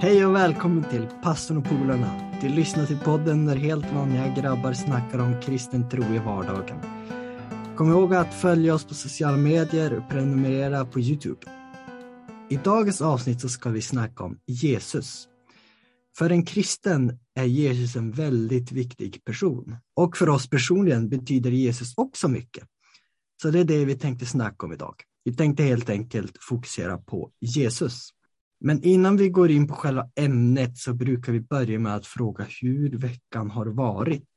Hej och välkommen till Pastorn och polarna. Du lyssnar till podden där helt vanliga grabbar snackar om kristen tro i vardagen. Kom ihåg att följa oss på sociala medier och prenumerera på Youtube. I dagens avsnitt så ska vi snacka om Jesus. För en kristen är Jesus en väldigt viktig person. Och för oss personligen betyder Jesus också mycket. Så det är det vi tänkte snacka om idag. Vi tänkte helt enkelt fokusera på Jesus. Men innan vi går in på själva ämnet så brukar vi börja med att fråga hur veckan har varit.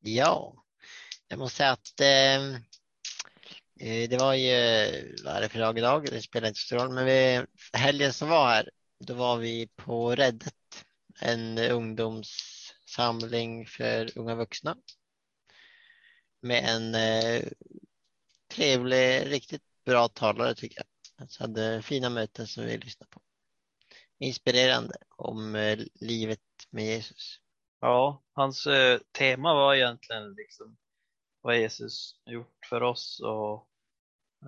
Ja, jag måste säga att eh, eh, det var ju, vad är det för dag idag? Det spelar inte så stor roll, men vi, helgen som var här, då var vi på Reddet, en ungdomssamling för unga vuxna. Med en eh, trevlig, riktigt bra talare tycker jag. Så hade fina möten som vi lyssnade på. Inspirerande om eh, livet med Jesus. Ja, hans eh, tema var egentligen liksom vad Jesus gjort för oss och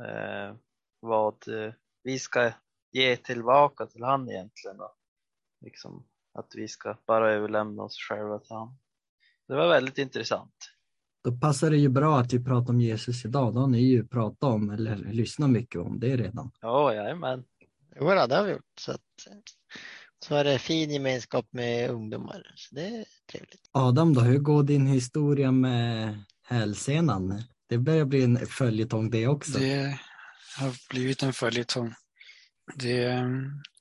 eh, vad eh, vi ska ge tillbaka till han egentligen. Då. Liksom att vi ska bara överlämna oss själva till han. Det var väldigt intressant. Då passar det ju bra att vi pratar om Jesus idag. Då har ni ju pratat om, eller lyssnat mycket om det redan. Ja, jajamän. Jo, det har vi gjort. Så, att, så är det fin gemenskap med ungdomar. Så det är trevligt. Adam då, hur går din historia med hälsenan? Det börjar bli en följetong det också. Det har blivit en följetong. Det eh,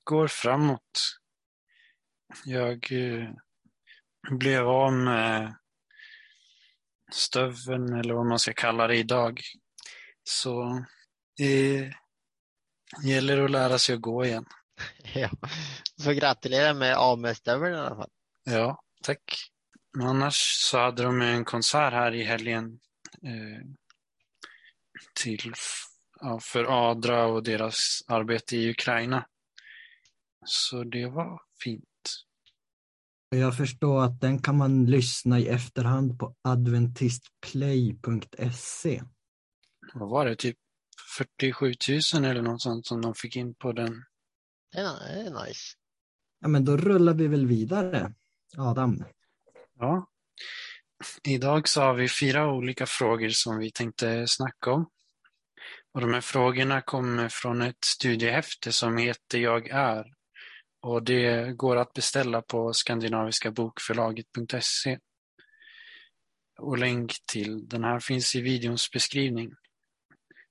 går framåt. Jag eh, blev av med stöveln eller vad man ska kalla det idag. Så det gäller att lära sig att gå igen. Ja. Så gratulerar med AME-stöveln i alla fall. Ja, tack. Men annars så hade de en konsert här i helgen eh, till, ja, för Adra och deras arbete i Ukraina. Så det var fint. Jag förstår att den kan man lyssna i efterhand på adventistplay.se. Vad var det? Typ 47 000 eller något sånt som de fick in på den. Det är, det är nice. Ja, men då rullar vi väl vidare. Adam. Ja. Idag så har vi fyra olika frågor som vi tänkte snacka om. Och de här frågorna kommer från ett studiehäfte som heter Jag är. Och det går att beställa på skandinaviskabokförlaget.se. Och länk till den här finns i videons beskrivning.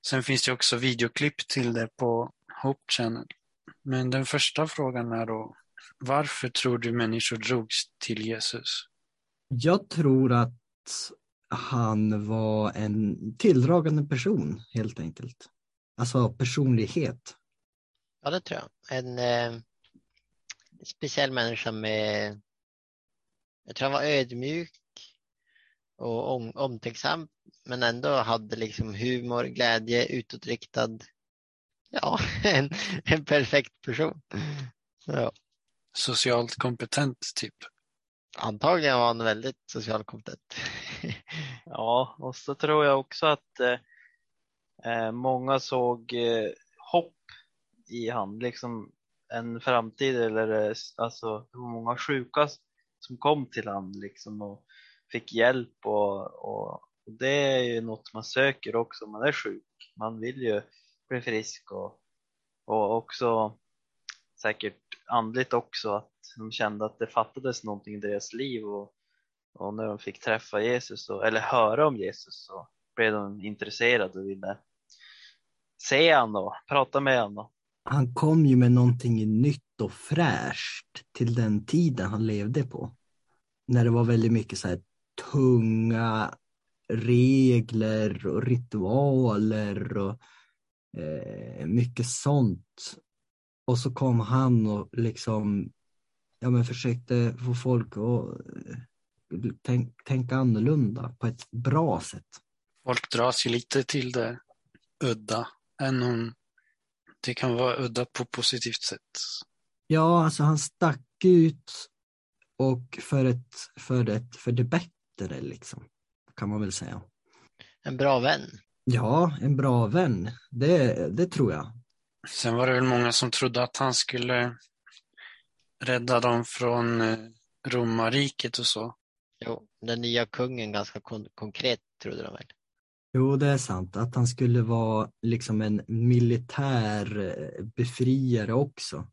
Sen finns det också videoklipp till det på Hope Channel. Men den första frågan är då, varför tror du människor drogs till Jesus? Jag tror att han var en tilldragande person helt enkelt. Alltså personlighet. Ja, det tror jag. En eh, speciell människa med, jag tror han var ödmjuk och om, omtänksam, men ändå hade liksom humor, glädje, utåtriktad. Ja, en, en perfekt person. Så, ja. Socialt kompetent, typ. Antagligen var han väldigt socialt kompetent. Ja, och så tror jag också att eh, eh, många såg eh, hopp i han, liksom en framtid eller eh, alltså många sjuka som kom till han liksom och fick hjälp och, och, och det är ju något man söker också om man är sjuk. Man vill ju bli frisk och, och också säkert andligt också att de kände att det fattades någonting i deras liv och, och när de fick träffa Jesus och, eller höra om Jesus så blev de intresserade och ville se han och prata med honom. Han kom ju med någonting nytt och fräscht till den tiden han levde på. När det var väldigt mycket så här tunga regler och ritualer och eh, mycket sånt. Och så kom han och liksom ja, men försökte få folk att eh, tänk, tänka annorlunda på ett bra sätt. Folk dras ju lite till det udda, än om det kan vara udda på positivt sätt. Ja, alltså han stack ut och för, ett, för, ett, för det bättre liksom, kan man väl säga. En bra vän. Ja, en bra vän, det, det tror jag. Sen var det väl många som trodde att han skulle rädda dem från eh, romarriket och så. Jo, den nya kungen ganska kon konkret trodde de väl. Jo, det är sant. Att han skulle vara liksom en militär eh, befriare också.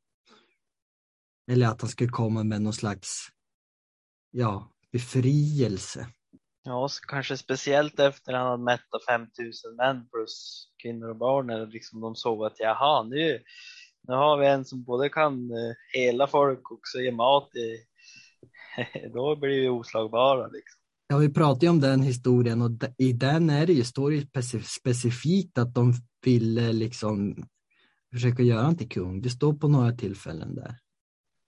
Eller att han skulle komma med någon slags ja, befrielse. Ja, kanske speciellt efter han hade mättat 5000 män plus kvinnor och barn. Eller liksom de såg att jaha, nu, nu har vi en som både kan eh, hela folk och också ge mat. I, då blir vi oslagbara. Liksom. Ja, vi pratade ju om den historien och i den är det ju, står det ju specifikt att de ville liksom försöka göra honom till kung. Det står på några tillfällen där.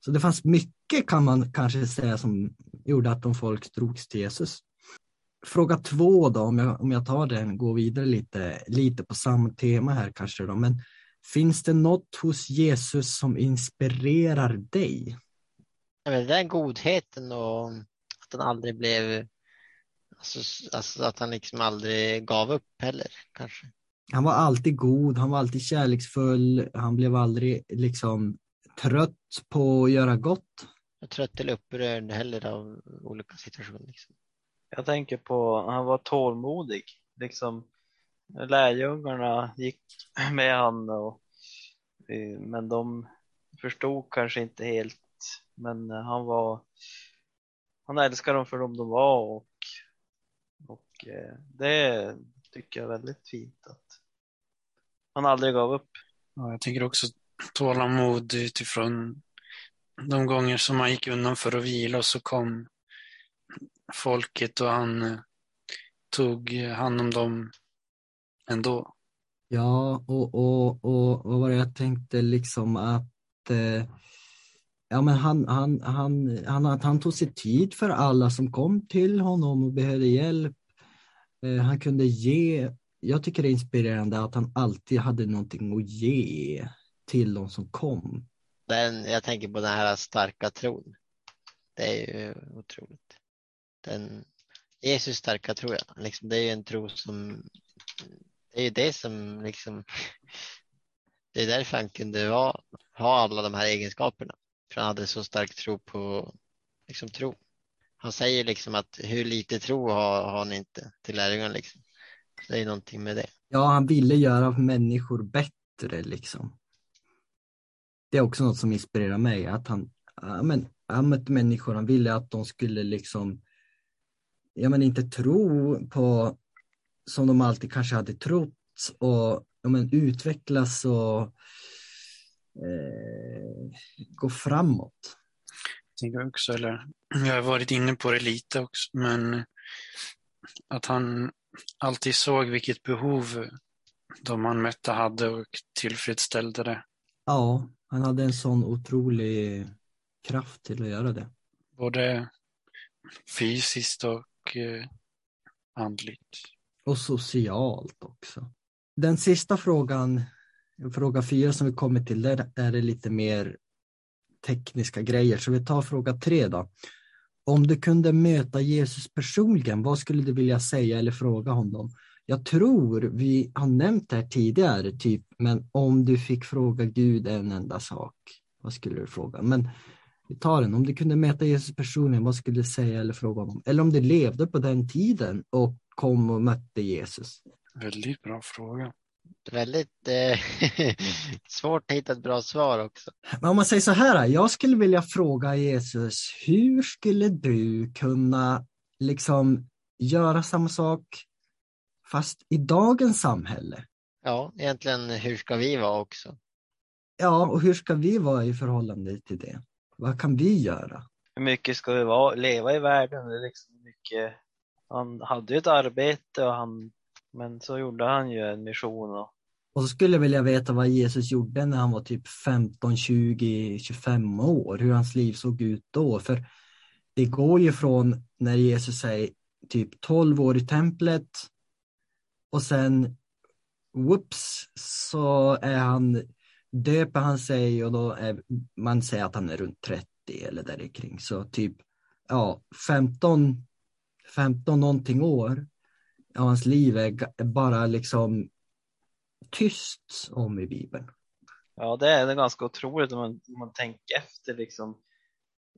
Så det fanns mycket kan man kanske säga som gjorde att de folk drogs till Jesus. Fråga två då, om jag, om jag tar den, går vidare lite, lite på samma tema här kanske då, men finns det något hos Jesus som inspirerar dig? Ja, men den godheten och att han aldrig blev, alltså, alltså att han liksom aldrig gav upp heller kanske. Han var alltid god, han var alltid kärleksfull, han blev aldrig liksom trött på att göra gott. Trött eller upprörd heller av olika situationer. Liksom. Jag tänker på, han var tålmodig. Liksom, lärjungarna gick med han och, eh, men de förstod kanske inte helt. Men eh, han var, han älskade dem för dem de var och, och eh, det tycker jag är väldigt fint att han aldrig gav upp. Ja, jag tänker också tålamod utifrån de gånger som han gick undan för att vila och så kom folket och han eh, tog hand om dem ändå. Ja, och, och, och vad var det jag tänkte liksom att eh, ja, men han, han, han, han, han, han tog sig tid för alla som kom till honom och behövde hjälp. Eh, han kunde ge, jag tycker det är inspirerande att han alltid hade någonting att ge till de som kom. Den, jag tänker på den här starka tron. Det är ju otroligt. Den, Jesus starka tror jag. liksom, det är ju en tro som, det är ju det som liksom, det är därför han kunde ha, ha alla de här egenskaperna. För han hade så stark tro på liksom, tro. Han säger liksom att hur lite tro har, har ni inte till lärjungarna liksom. Det är någonting med det. Ja, han ville göra människor bättre liksom det är också något som inspirerar mig, att han, ja, men, han mötte människor, han ville att de skulle liksom, ja men inte tro på som de alltid kanske hade trott och ja, men, utvecklas och eh, gå framåt. Jag också, eller jag har varit inne på det lite också, men att han alltid såg vilket behov de han mötte hade och tillfredsställde det. Ja, han hade en sån otrolig kraft till att göra det. Både fysiskt och eh, andligt. Och socialt också. Den sista frågan, fråga fyra som vi kommer till, där är det lite mer tekniska grejer. Så vi tar fråga tre då. Om du kunde möta Jesus personligen, vad skulle du vilja säga eller fråga honom? Jag tror vi har nämnt det här tidigare, typ, men om du fick fråga Gud en enda sak, vad skulle du fråga? Men vi tar den, om du kunde mäta Jesus personligen, vad skulle du säga eller fråga honom? Eller om du levde på den tiden och kom och mötte Jesus? Väldigt bra fråga. Väldigt eh, svårt att hitta ett bra svar också. Men om man säger så här, jag skulle vilja fråga Jesus, hur skulle du kunna liksom göra samma sak Fast i dagens samhälle. Ja, egentligen hur ska vi vara också? Ja, och hur ska vi vara i förhållande till det? Vad kan vi göra? Hur mycket ska vi vara, leva i världen? Det är liksom mycket, han hade ju ett arbete, och han, men så gjorde han ju en mission. Och... och så skulle jag vilja veta vad Jesus gjorde när han var typ 15, 20, 25 år, hur hans liv såg ut då. För det går ju från när Jesus säger typ 12 år i templet och sen whoops så är han, döper han sig och då är man säger att han är runt 30 eller där kring. Så typ ja, 15, 15 någonting år av hans liv är bara liksom tyst om i Bibeln. Ja, det är ganska otroligt om man, om man tänker efter liksom.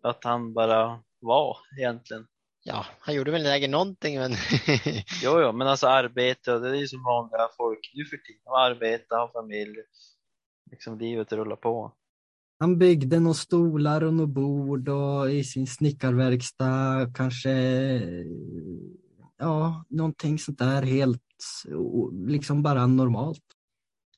Att han bara var egentligen. Ja, han gjorde väl säkert någonting men Jo, jo, men alltså arbete och det är ju som vanliga folk nu för tiden. Arbeta, ha familj. Liksom livet rullar på. Han byggde några stolar och några bord och i sin snickarverkstad kanske ja, någonting sånt där helt liksom bara normalt.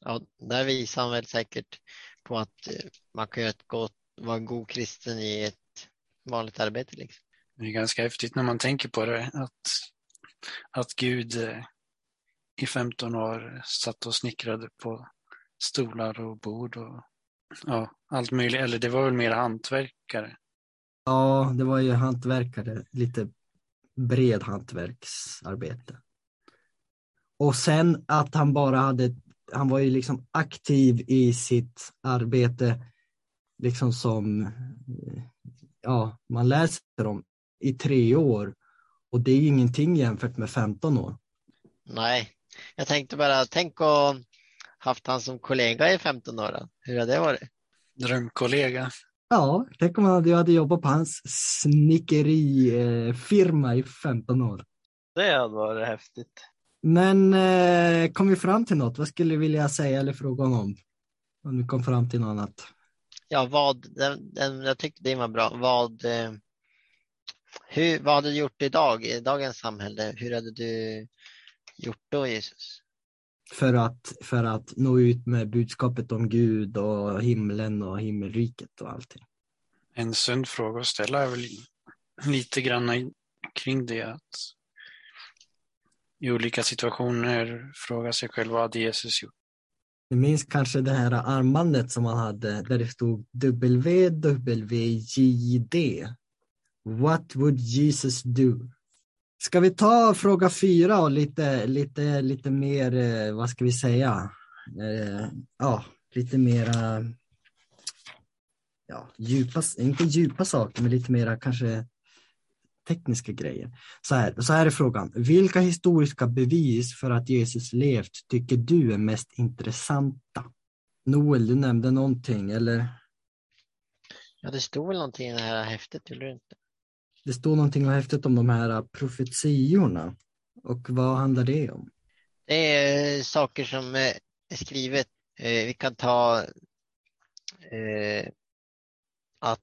ja, där visar han väl säkert på att eh, man kan göra ett gott, vara en god kristen i ett vanligt arbete. Liksom. Det är ganska häftigt när man tänker på det, att, att Gud eh, i 15 år satt och snickrade på stolar och bord och ja, allt möjligt. Eller det var väl mer hantverkare. Ja, det var ju hantverkare, lite bred hantverksarbete. Och sen att han bara hade, han var ju liksom aktiv i sitt arbete, liksom som, ja, man läser om i tre år. Och det är ju ingenting jämfört med 15 år. Nej, jag tänkte bara, tänk att haft han som kollega i 15 år. Då. Hur har det varit? Drömkollega. Ja, tänk om jag hade jobbat på hans snickerifirma i 15 år. Det hade varit häftigt. Men eh, kom vi fram till något? Vad skulle du vilja säga eller fråga honom? Om vi kom fram till något annat. Ja, vad, den, den, jag tyckte det var bra. Vad, eh, hur, vad hade du gjort idag, i dagens samhälle? Hur hade du gjort då, Jesus? För att, för att nå ut med budskapet om Gud och himlen och himmelriket och allting. En sund fråga att ställa är väl lite grann kring det att i olika situationer fråga sig själv vad Jesus gjort? Du minns kanske det här armbandet som han hade där det stod WWJD. What would Jesus do? Ska vi ta fråga fyra och lite, lite, lite mer, eh, vad ska vi säga? Eh, ja, lite mera, ja, djupa, inte djupa saker, men lite mera kanske tekniska grejer. Så här, så här är frågan. Vilka historiska bevis för att Jesus levt tycker du är mest intressanta? Noel, du nämnde någonting, eller? Ja, det stod väl någonting i det här häftet, gjorde det inte? Det står någonting häftigt om de här äh, profetiorna. Och vad handlar det om? Det är äh, saker som äh, är skrivet. Vi kan ta att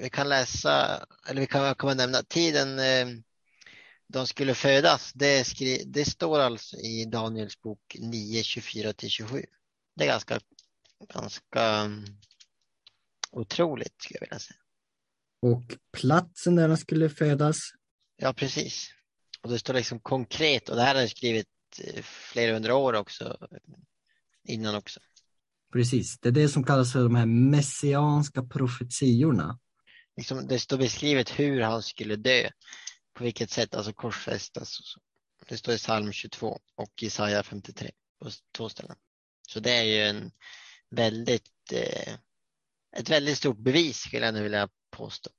vi kan läsa, eller vi kan, jag nämna tiden de skulle födas. Det, skri, det står alltså i Daniels bok 9, 24-27. Det är ganska, ganska otroligt skulle jag vilja säga. Och platsen där de skulle födas. Ja, precis. Och det står liksom konkret och det här har jag skrivit eh, flera hundra år också innan också. Precis, det är det som kallas för de här messianska profetiorna. Liksom, det står beskrivet hur han skulle dö. På vilket sätt, alltså korsfästas. Och så. Det står i psalm 22 och Jesaja 53 på två ställen. Så det är ju en väldigt, eh, ett väldigt stort bevis skulle jag nu vilja påstå.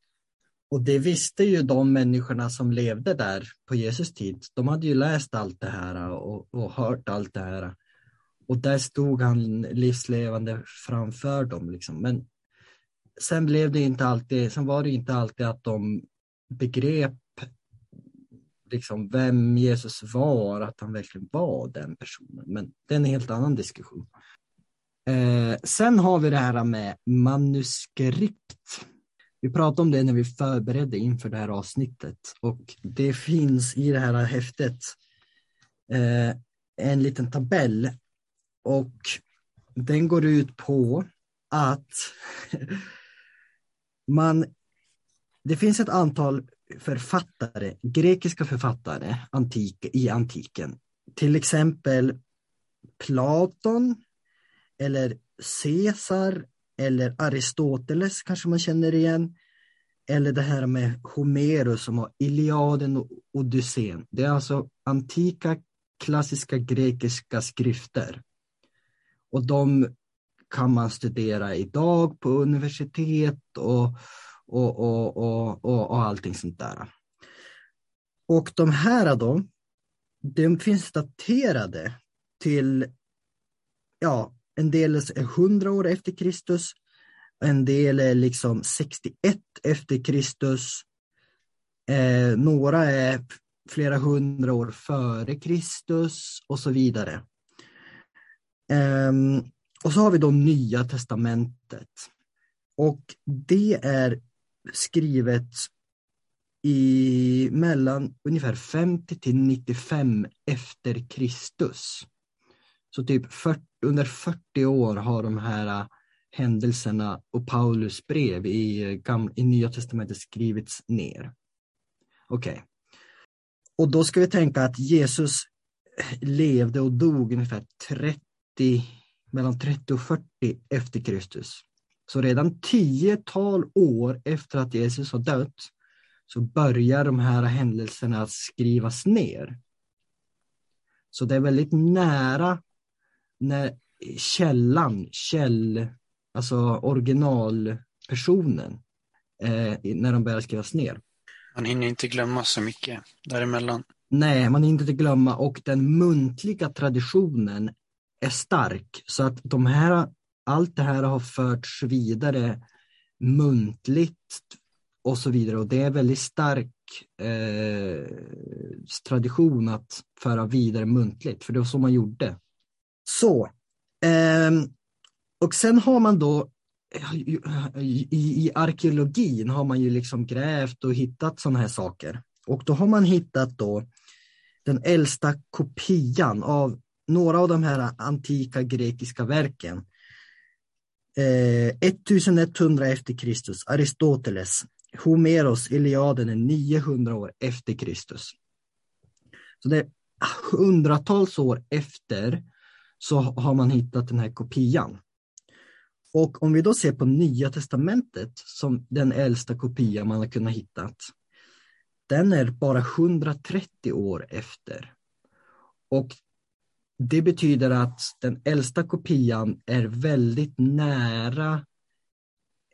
Och det visste ju de människorna som levde där på Jesus tid. De hade ju läst allt det här och, och hört allt det här. Och där stod han livslevande framför dem. Liksom. Men sen blev det inte alltid, sen var det inte alltid att de begrep liksom vem Jesus var, att han verkligen var den personen. Men det är en helt annan diskussion. Eh, sen har vi det här med manuskript. Vi pratade om det när vi förberedde inför det här avsnittet och det finns i det här häftet eh, en liten tabell och den går ut på att man, det finns ett antal författare, grekiska författare antik, i antiken. Till exempel Platon eller Caesar eller Aristoteles kanske man känner igen. Eller det här med Homerus som har Iliaden och Odysseen. Det är alltså antika klassiska grekiska skrifter. Och de kan man studera idag på universitet och, och, och, och, och, och allting sånt där. Och de här då, de finns daterade till ja, en del är 100 år efter Kristus, en del är liksom 61 efter Kristus. Eh, några är flera hundra år före Kristus och så vidare. Eh, och så har vi då Nya testamentet. Och det är skrivet i mellan ungefär 50 till 95 efter Kristus. Så typ 40, under 40 år har de här äh, händelserna och Paulus brev i, äh, i Nya Testamentet skrivits ner. Okej. Okay. Och då ska vi tänka att Jesus äh, levde och dog ungefär 30, mellan 30 och 40 efter Kristus. Så redan tiotal år efter att Jesus har dött så börjar de här händelserna att skrivas ner. Så det är väldigt nära när källan, käll, alltså originalpersonen, eh, när de börjar skrivas ner. Man hinner inte glömma så mycket däremellan. Nej, man hinner inte glömma och den muntliga traditionen är stark så att de här, allt det här har förts vidare muntligt och så vidare och det är väldigt stark eh, tradition att föra vidare muntligt för det var så man gjorde. Så, ehm, och sen har man då i, i arkeologin har man ju liksom grävt och hittat sådana här saker. Och då har man hittat då den äldsta kopian av några av de här antika grekiska verken. Eh, 1100 efter Kristus, Aristoteles, Homeros Iliaden är 900 år efter Kristus. Så det är hundratals år efter så har man hittat den här kopian. Och om vi då ser på Nya Testamentet som den äldsta kopia man har kunnat hitta. Den är bara 130 år efter. Och det betyder att den äldsta kopian är väldigt nära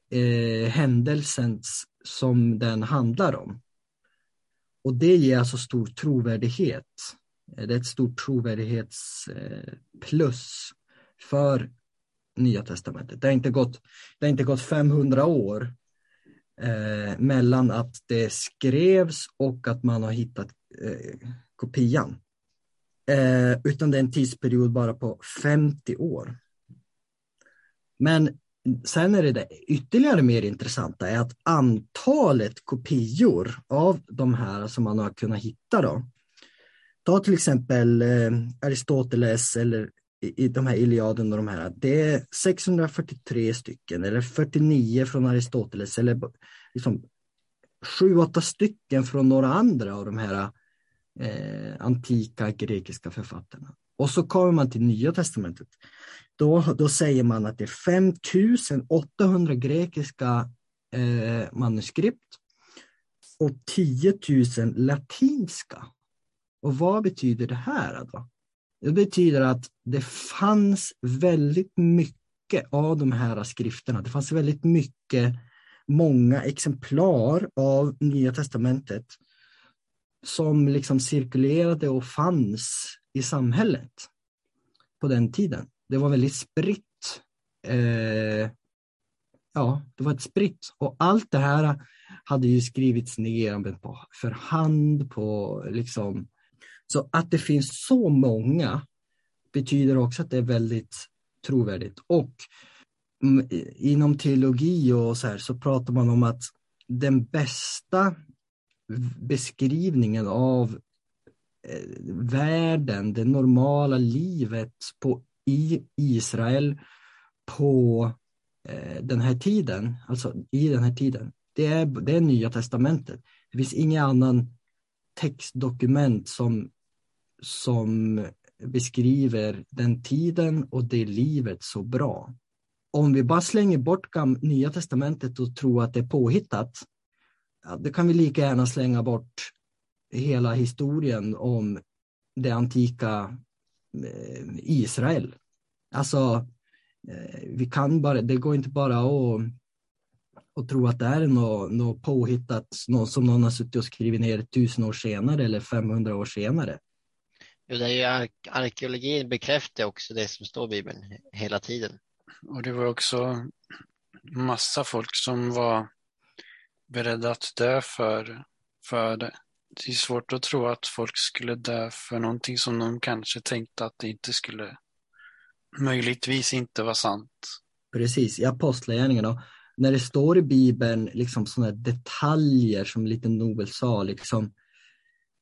eh, händelsen som den handlar om. Och det ger alltså stor trovärdighet. Det är ett stort trovärdighetsplus för Nya Testamentet. Det har inte gått, det har inte gått 500 år eh, mellan att det skrevs och att man har hittat eh, kopian. Eh, utan det är en tidsperiod bara på 50 år. Men sen är det, det ytterligare mer intressanta är att antalet kopior av de här som man har kunnat hitta då. Ta till exempel eh, Aristoteles eller i, de här Iliaden och de här, det är 643 stycken eller 49 från Aristoteles eller liksom 7-8 stycken från några andra av de här eh, antika grekiska författarna. Och så kommer man till Nya Testamentet. Då, då säger man att det är 5800 grekiska eh, manuskript och 10 000 latinska. Och vad betyder det här då? Det betyder att det fanns väldigt mycket av de här skrifterna. Det fanns väldigt mycket, många exemplar av Nya Testamentet som liksom cirkulerade och fanns i samhället på den tiden. Det var väldigt spritt. Eh, ja, det var ett spritt och allt det här hade ju skrivits ner för hand på liksom så att det finns så många betyder också att det är väldigt trovärdigt. Och mm, inom teologi och så här så pratar man om att den bästa beskrivningen av eh, världen, det normala livet på, i Israel på eh, den här tiden, alltså i den här tiden, det är, det är Nya Testamentet. Det finns ingen annan textdokument som som beskriver den tiden och det livet så bra. Om vi bara slänger bort Nya Testamentet och tror att det är påhittat, ja, då kan vi lika gärna slänga bort hela historien om det antika eh, Israel. Alltså, eh, vi kan bara, det går inte bara att, att tro att det är något, något påhittat, något som någon har suttit och skrivit ner tusen år senare eller 500 år senare. Jo, det är ju ar arkeologin bekräftar också det som står i Bibeln hela tiden. Och det var också massa folk som var beredda att dö för, för det. Det är svårt att tro att folk skulle dö för någonting som de kanske tänkte att det inte skulle, möjligtvis inte vara sant. Precis, i Apostlagärningarna. När det står i Bibeln liksom sådana detaljer som lite Nobel sa, liksom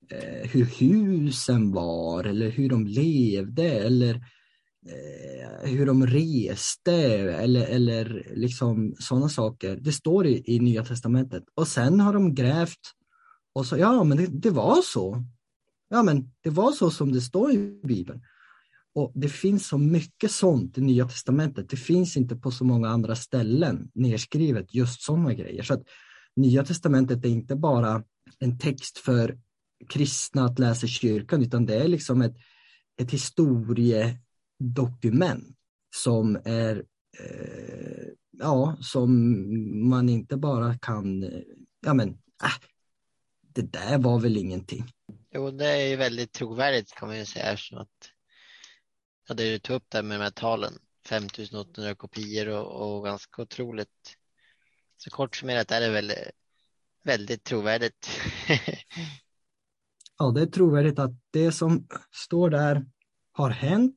eh, hur husen var eller hur de levde eller eh, hur de reste eller, eller liksom sådana saker. Det står i, i Nya Testamentet. Och sen har de grävt och så, ja men det, det var så. Ja men det var så som det står i Bibeln. Och det finns så mycket sånt i Nya Testamentet. Det finns inte på så många andra ställen nedskrivet just sådana grejer. Så att Nya Testamentet är inte bara en text för kristna att läsa i kyrkan, utan det är liksom ett, ett historiedokument som är eh, ja, som man inte bara kan, ja men, äh, det där var väl ingenting. Jo, det är ju väldigt trovärdigt kan man ju säga. eftersom att, ja, det du tog upp där med de här talen, 5800 kopior och, och ganska otroligt. Så kort summerat är det väl väldigt trovärdigt. ja, det är trovärdigt att det som står där har hänt,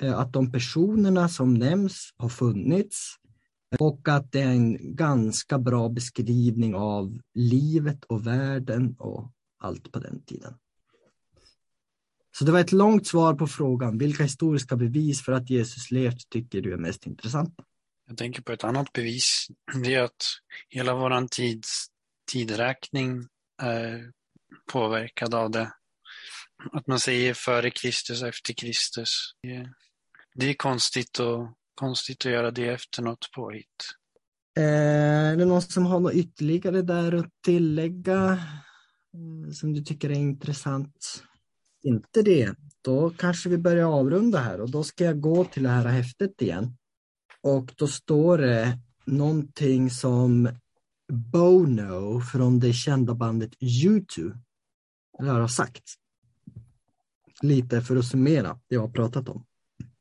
eh, att de personerna som nämns har funnits och att det är en ganska bra beskrivning av livet och världen och allt på den tiden. Så det var ett långt svar på frågan, vilka historiska bevis för att Jesus levt tycker du är mest intressanta? Jag tänker på ett annat bevis. Det är att hela vår tids tidräkning är eh, påverkad av det. Att man säger före Kristus efter Kristus. Det är konstigt, och, konstigt att göra det efter något påhitt. Eh, är det någon som har något ytterligare där att tillägga eh, som du tycker är intressant? Inte det, då kanske vi börjar avrunda här och då ska jag gå till det här häftet igen. Och då står det någonting som Bono från det kända bandet U2 har sagt. Lite för att summera det jag har pratat om.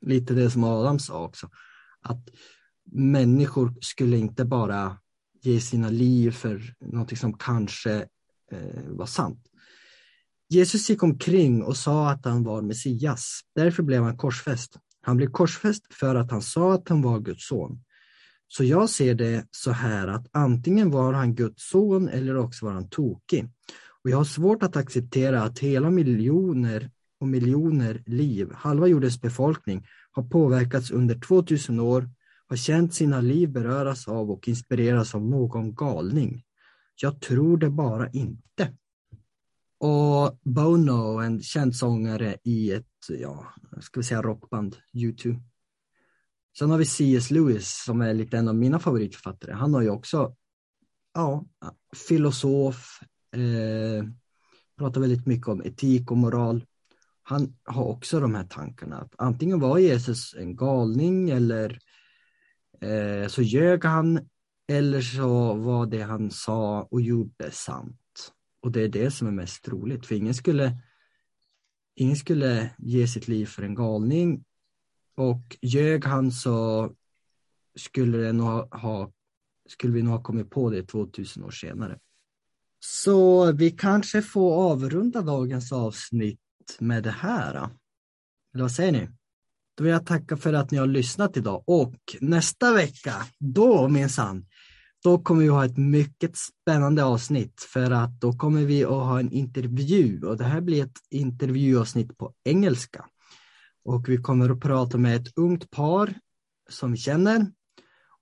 Lite det som Adam sa också. Att människor skulle inte bara ge sina liv för något som kanske eh, var sant. Jesus gick omkring och sa att han var Messias. Därför blev han korsfäst. Han blev korsfäst för att han sa att han var Guds son. Så jag ser det så här att antingen var han Guds son eller också var han tokig. Och jag har svårt att acceptera att hela miljoner och miljoner liv, halva jordens befolkning, har påverkats under 2000 år, har känt sina liv beröras av och inspireras av någon galning. Jag tror det bara inte. Och Bono, en känd sångare i ett, ja, ska vi säga rockband, U2. Sen har vi C.S. Lewis som är lite en av mina favoritförfattare. Han har ju också, ja, filosof, eh, pratar väldigt mycket om etik och moral. Han har också de här tankarna att antingen var Jesus en galning eller eh, så ljög han eller så var det han sa och gjorde sant. Och det är det som är mest troligt, för ingen skulle, ingen skulle ge sitt liv för en galning och ljög han så skulle, det nog ha, skulle vi nog ha kommit på det 2000 år senare. Så vi kanske får avrunda dagens avsnitt med det här. Eller vad säger ni? Då vill jag tacka för att ni har lyssnat idag och nästa vecka, då minsann, då kommer vi ha ett mycket spännande avsnitt för att då kommer vi att ha en intervju och det här blir ett intervjuavsnitt på engelska. Och vi kommer att prata med ett ungt par som vi känner.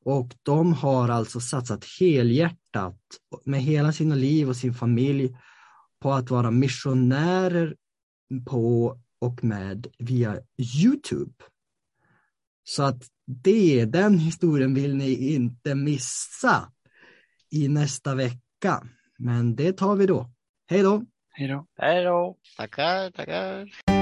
Och de har alltså satsat helhjärtat med hela sina liv och sin familj på att vara missionärer på och med via Youtube. Så att det, den historien vill ni inte missa i nästa vecka. Men det tar vi då. Hej då! Hej då! Hej då! Tackar, tackar.